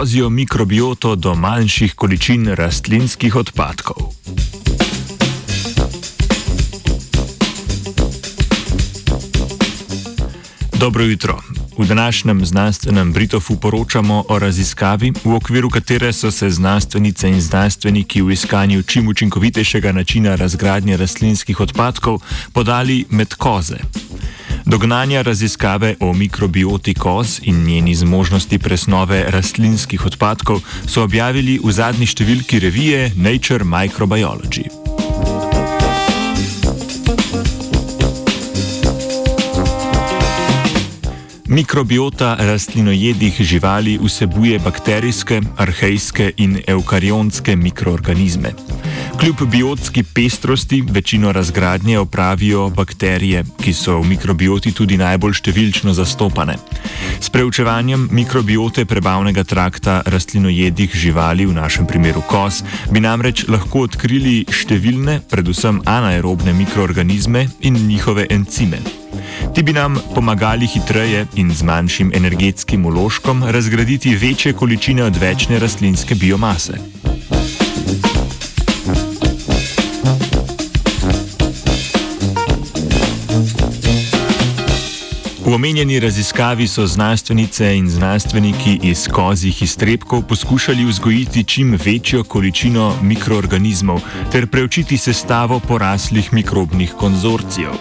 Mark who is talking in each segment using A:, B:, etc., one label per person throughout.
A: kozjo mikrobioto do manjših količin rastlinskih odpadkov. Dobro jutro. V današnjem znanstvenem Britofu poročamo o raziskavi, v okviru katere so se znanstvenice in znanstveniki v iskanju čim učinkovitejšega načina razgradnje rastlinskih odpadkov podali med koze. Dognanja raziskave o mikrobioti koz in njeni zmožnosti presnove rastlinskih odpadkov so objavili v zadnji številki revije Nature Microbiology. Mikrobiota rastlinojedih živali vsebuje bakterijske, arhejske in eukarionske mikroorganizme. Kljub biotski pestrosti večino razgradnje opravijo bakterije, ki so v mikrobioti tudi najbolj številčno zastopane. S preučevanjem mikrobiote prebavnega trakta rastlinojedih živali, v našem primeru kos, bi namreč lahko odkrili številne, predvsem anaerobne mikroorganizme in njihove encime. Ti bi nam pomagali hitreje in z manjšim energetskim uložkom razgraditi večje količine odvečne rastlinske biomase. V omenjeni raziskavi so znanstvenice in znanstveniki iz kozjih iztrebkov poskušali vzgojiti čim večjo količino mikroorganizmov ter preučiti sestavo poraslih mikrobnih konzorcijev.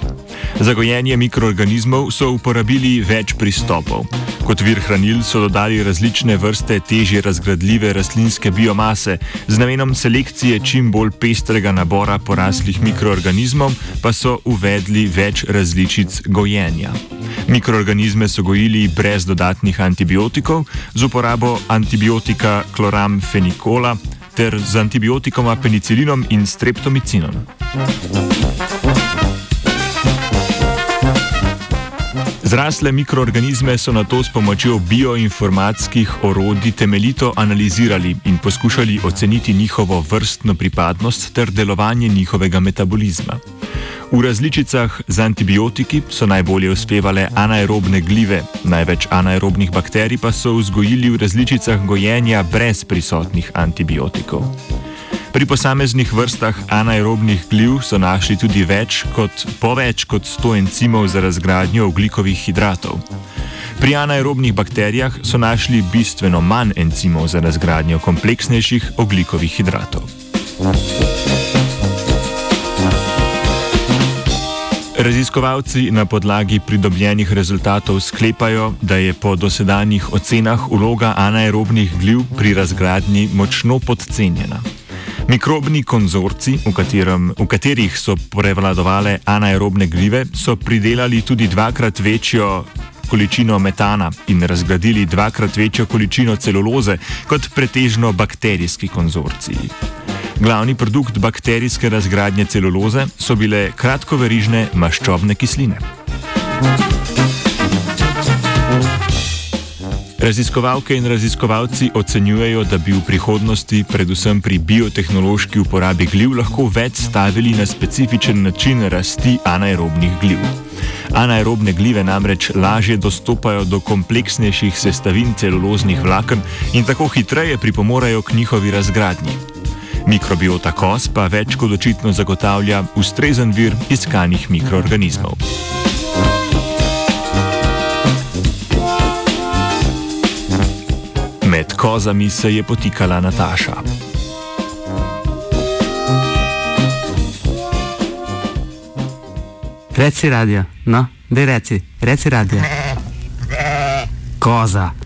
A: Za gojenje mikroorganizmov so uporabili več pristopov. Kot vir hranil so dodali različne vrste težje razgradljive rastlinske biomase, z namenom selekcije čim bolj pestrega nabora poraslih mikroorganizmov pa so uvedli več različic gojenja. Mikroorganizme so gojili brez dodatnih antibiotikov, z uporabo antibiotika kloramfenikola ter z antibiotikoma penicilinom in streptomicinom. Zrasle mikroorganizme so na to s pomočjo bioinformatskih orodij temeljito analizirali in poskušali oceniti njihovo vrstno pripadnost ter delovanje njihovega metabolizma. V različicah z antibiotiki so najbolje uspevale anaerobne glive, največ anaerobnih bakterij pa so vzgojili v različicah gojenja brez prisotnih antibiotikov. Pri posameznih vrstah anaerobnih gliv so našli tudi več kot, po več kot 100 encimov za razgradnjo oglikovih hidratov. Pri anaerobnih bakterijah so našli bistveno manj encimov za razgradnjo kompleksnejših oglikovih hidratov. Raziskovalci na podlagi pridobljenih rezultatov sklepajo, da je po dosedanjih ocenah vloga anaerobnih gliv pri razgradnji močno podcenjena. Mikrobni konzorci, v, katerem, v katerih so prevladovale anaerobne glive, so pridelali tudi dvakrat večjo količino metana in razgradili dvakrat večjo količino celuloze kot pretežno bakterijski konzorciji. Glavni produkt bakterijske razgradnje celuloze so bile kratkoverižne maščobne kisline. Raziskovalke in raziskovalci ocenjujejo, da bi v prihodnosti, predvsem pri biotehnološki uporabi gliv, lahko več stavili na specifičen način rasti anaerobnih gliv. Anaerobne glive namreč lažje dostopajo do kompleksnejših sestavin celuloznih vlaken in tako hitreje pripomorejo k njihovi razgradnji. Mikrobiota kos pa več kot očitno zagotavlja ustrezen vir iskanih mikroorganizmov. Kozami se je potikala Nataša.
B: Reci radio, no, dej reci, reci radio. Koza.